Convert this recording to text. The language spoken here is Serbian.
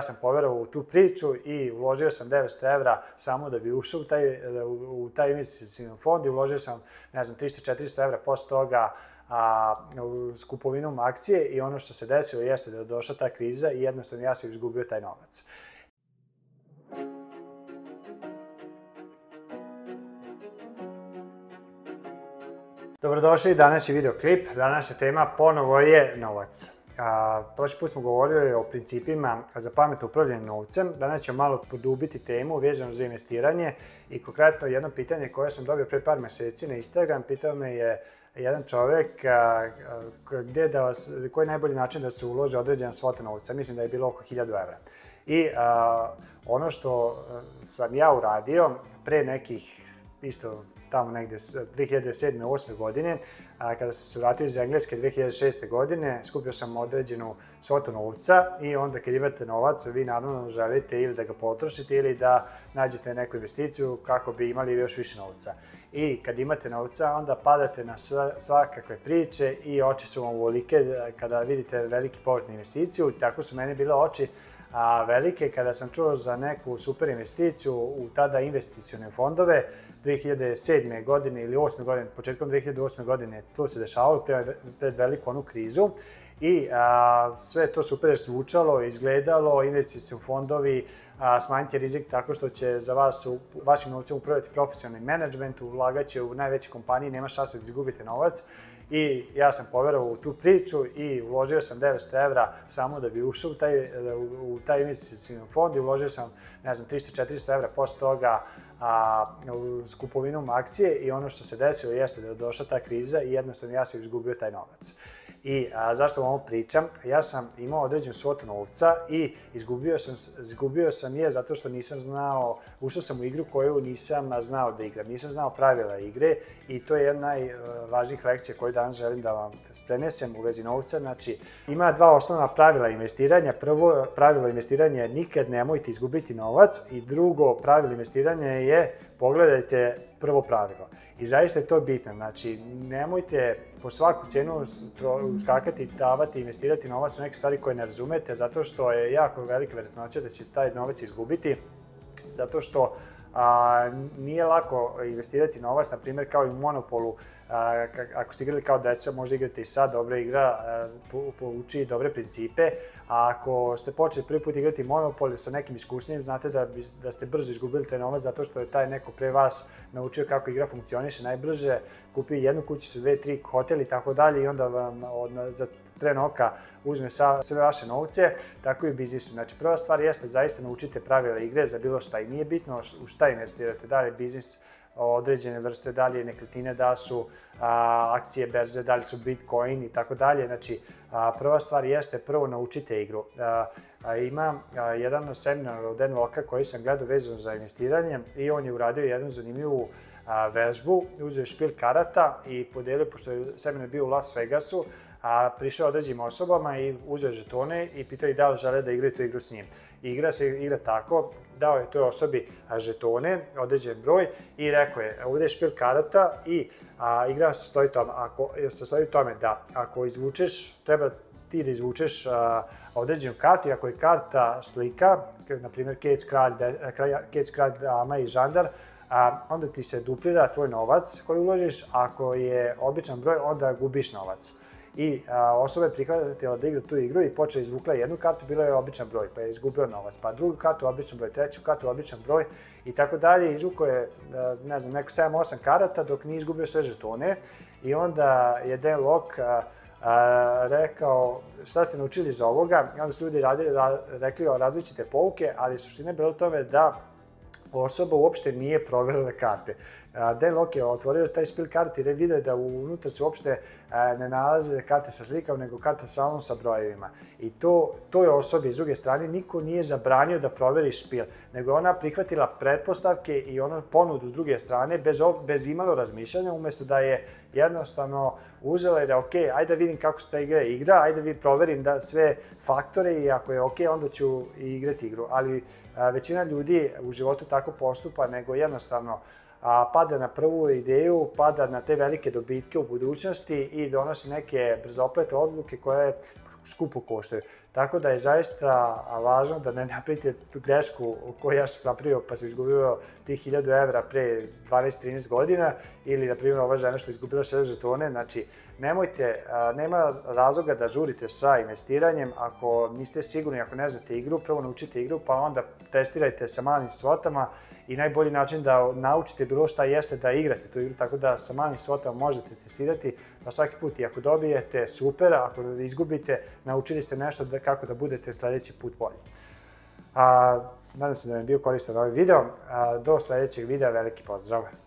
Ja sam poverao u tu priču i uložio sam 900 evra samo da bi ušao u taj, da u, taj investicijni fond i uložio sam, ne znam, 300-400 evra posle toga a, s kupovinom akcije i ono što se desilo jeste da je došla ta kriza i jednostavno ja sam izgubio taj novac. Dobrodošli, danas je videoklip. Današnja tema ponovo je novac. A, prošli put smo govorili o principima za pametno upravljanje novcem. Danas ćemo malo produbiti temu vezanu za investiranje i konkretno jedno pitanje koje sam dobio pre par meseci na Instagram, pitao me je jedan čovek a, a, gde da vas, koji je najbolji način da se uloži određena svota novca. Mislim da je bilo oko 1000 evra. I a, ono što sam ja uradio pre nekih isto tamo negde 2007. 8. godine, a, kada sam se vratio iz Engleske 2006. godine, skupio sam određenu svotu novca i onda kad imate novac, vi naravno želite ili da ga potrošite ili da nađete neku investiciju kako bi imali još više novca. I kad imate novca, onda padate na sva, svakakve priče i oči su vam uvolike e, kada vidite veliki povrat na investiciju. Tako su mene bile oči a, velike kada sam čuo za neku super investiciju u tada investicione fondove 2007. godine ili 8. godine, početkom 2008. godine to se dešavalo pre, pred veliku onu krizu i a, sve to super zvučalo, izgledalo, investicioni fondovi a, smanjiti rizik tako što će za vas, u, vašim novcem upravljati profesionalni menadžment, ulagaće u najveće kompanije, nema šanse da izgubite novac i ja sam poverovao u tu priču i uložio sam 900 evra samo da bi ušao u taj, da, u taj investicijni fond i uložio sam, ne znam, 300-400 evra posle toga a, s kupovinom akcije i ono što se desilo jeste da je došla ta kriza i jednostavno ja sam izgubio taj novac. I a, zašto vam ovo pričam? Ja sam imao određen svot novca i izgubio sam, izgubio sam je zato što nisam znao, ušao sam u igru koju nisam znao da igram, nisam znao pravila igre i to je jedna najvažnijih e, lekcija koju danas želim da vam prenesem u vezi novca. Znači, ima dva osnovna pravila investiranja. Prvo pravilo investiranja je nikad nemojte izgubiti novac i drugo pravilo investiranja je pogledajte prvo pravilo. I zaista je to bitno. Znači, nemojte po svaku cenu skakati, davati, investirati novac u neke stvari koje ne razumete, zato što je jako velika vjerojatnoća da će taj novac izgubiti, zato što a, nije lako investirati novac, na primjer kao i u Monopolu, a, ako ste igrali kao deca, možda igrate i sad, dobra igra, po, pouči dobre principe, a ako ste počeli prvi put igrati Monopol sa nekim iskusnim, znate da, bi, da ste brzo izgubili taj novac zato što je taj neko pre vas naučio kako igra funkcioniše najbrže, kupio jednu kućicu, dve, tri hotel i tako dalje i onda vam od, za tren oka uzme sa, sve vaše novce, tako i u biznisu. Znači, prva stvar jeste zaista naučite pravila igre za bilo šta i nije bitno u šta investirate, da li biznis, određene vrste, da li je nekretnine, da su a, akcije berze, da li su bitcoin i tako dalje. Znači, a, prva stvar jeste prvo naučite igru. A, a, ima a, jedan seminar od Dan Walka koji sam gledao vezano za investiranje i on je uradio jednu zanimljivu a, vežbu, uzeo je špil karata i podelio, pošto je seminar bio u Las Vegasu, a prišao određenim osobama i uzeo žetone i pitao ih da li žele da igraju tu igru s njim. igra se igra tako, dao je toj osobi žetone, određen broj i rekao je ovde je špil karata i a, igra se stoji tome, ako, se stoji tome da ako izvučeš, treba ti da izvučeš a, određenu kartu i ako je karta slika, na primjer kec da, kralj, kec kralj dama i žandar, a, onda ti se duplira tvoj novac koji uložiš, ako je običan broj onda gubiš novac. I a, osoba je prihvatila da igra tu igru i počela izvukla jednu kartu, bila je običan broj, pa je izgubio novac, pa drugu kartu običan broj, treću kartu običan broj i tako dalje. Izvukao je, a, ne znam, neko 7-8 karata dok nije izgubio sve žetone i onda je Dan Locke a, a, rekao šta ste naučili za ovoga i onda su ljudi radili, ra, rekli o različite pouke, ali suština je bila tome da osoba uopšte nije proverila karte. Lok je otvorio taj špil kart i vidio da unutra se uopšte e, ne nalaze karte sa slikom, nego karte samo sa brojevima. I to, toj osobi, iz druge strane, niko nije zabranio da proveri špil, nego ona prihvatila pretpostavke i ona ponudu s druge strane, bez, bez imalo razmišljanja, umesto da je jednostavno uzela i da ok, ajde da vidim kako se ta igra igra, ajde da proverim da sve faktore i ako je ok, onda ću igrati igru. Ali a, e, većina ljudi u životu tako postupa, nego jednostavno a pada na prvu ideju, pada na te velike dobitke u budućnosti i donosi neke brzoplete odluke koje skupo koštaju. Tako da je zaista važno da ne napravite tu grešku koju ja sam napravio pa sam izgubio tih 1000 evra pre 12-13 godina ili na primjer ova žena što je izgubila 6 žetone, znači nemojte, nema razloga da žurite sa investiranjem ako niste sigurni, ako ne znate igru, prvo naučite igru pa onda testirajte sa malim svotama i najbolji način da naučite bilo šta jeste da igrate tu igru, tako da sa malim svotama možete testirati pa svaki put i ako dobijete, super, a ako izgubite, naučili ste nešto da, kako da budete sledeći put bolji. A, nadam se da vam je bio koristan ovaj video. A, do sledećeg videa, veliki pozdrav!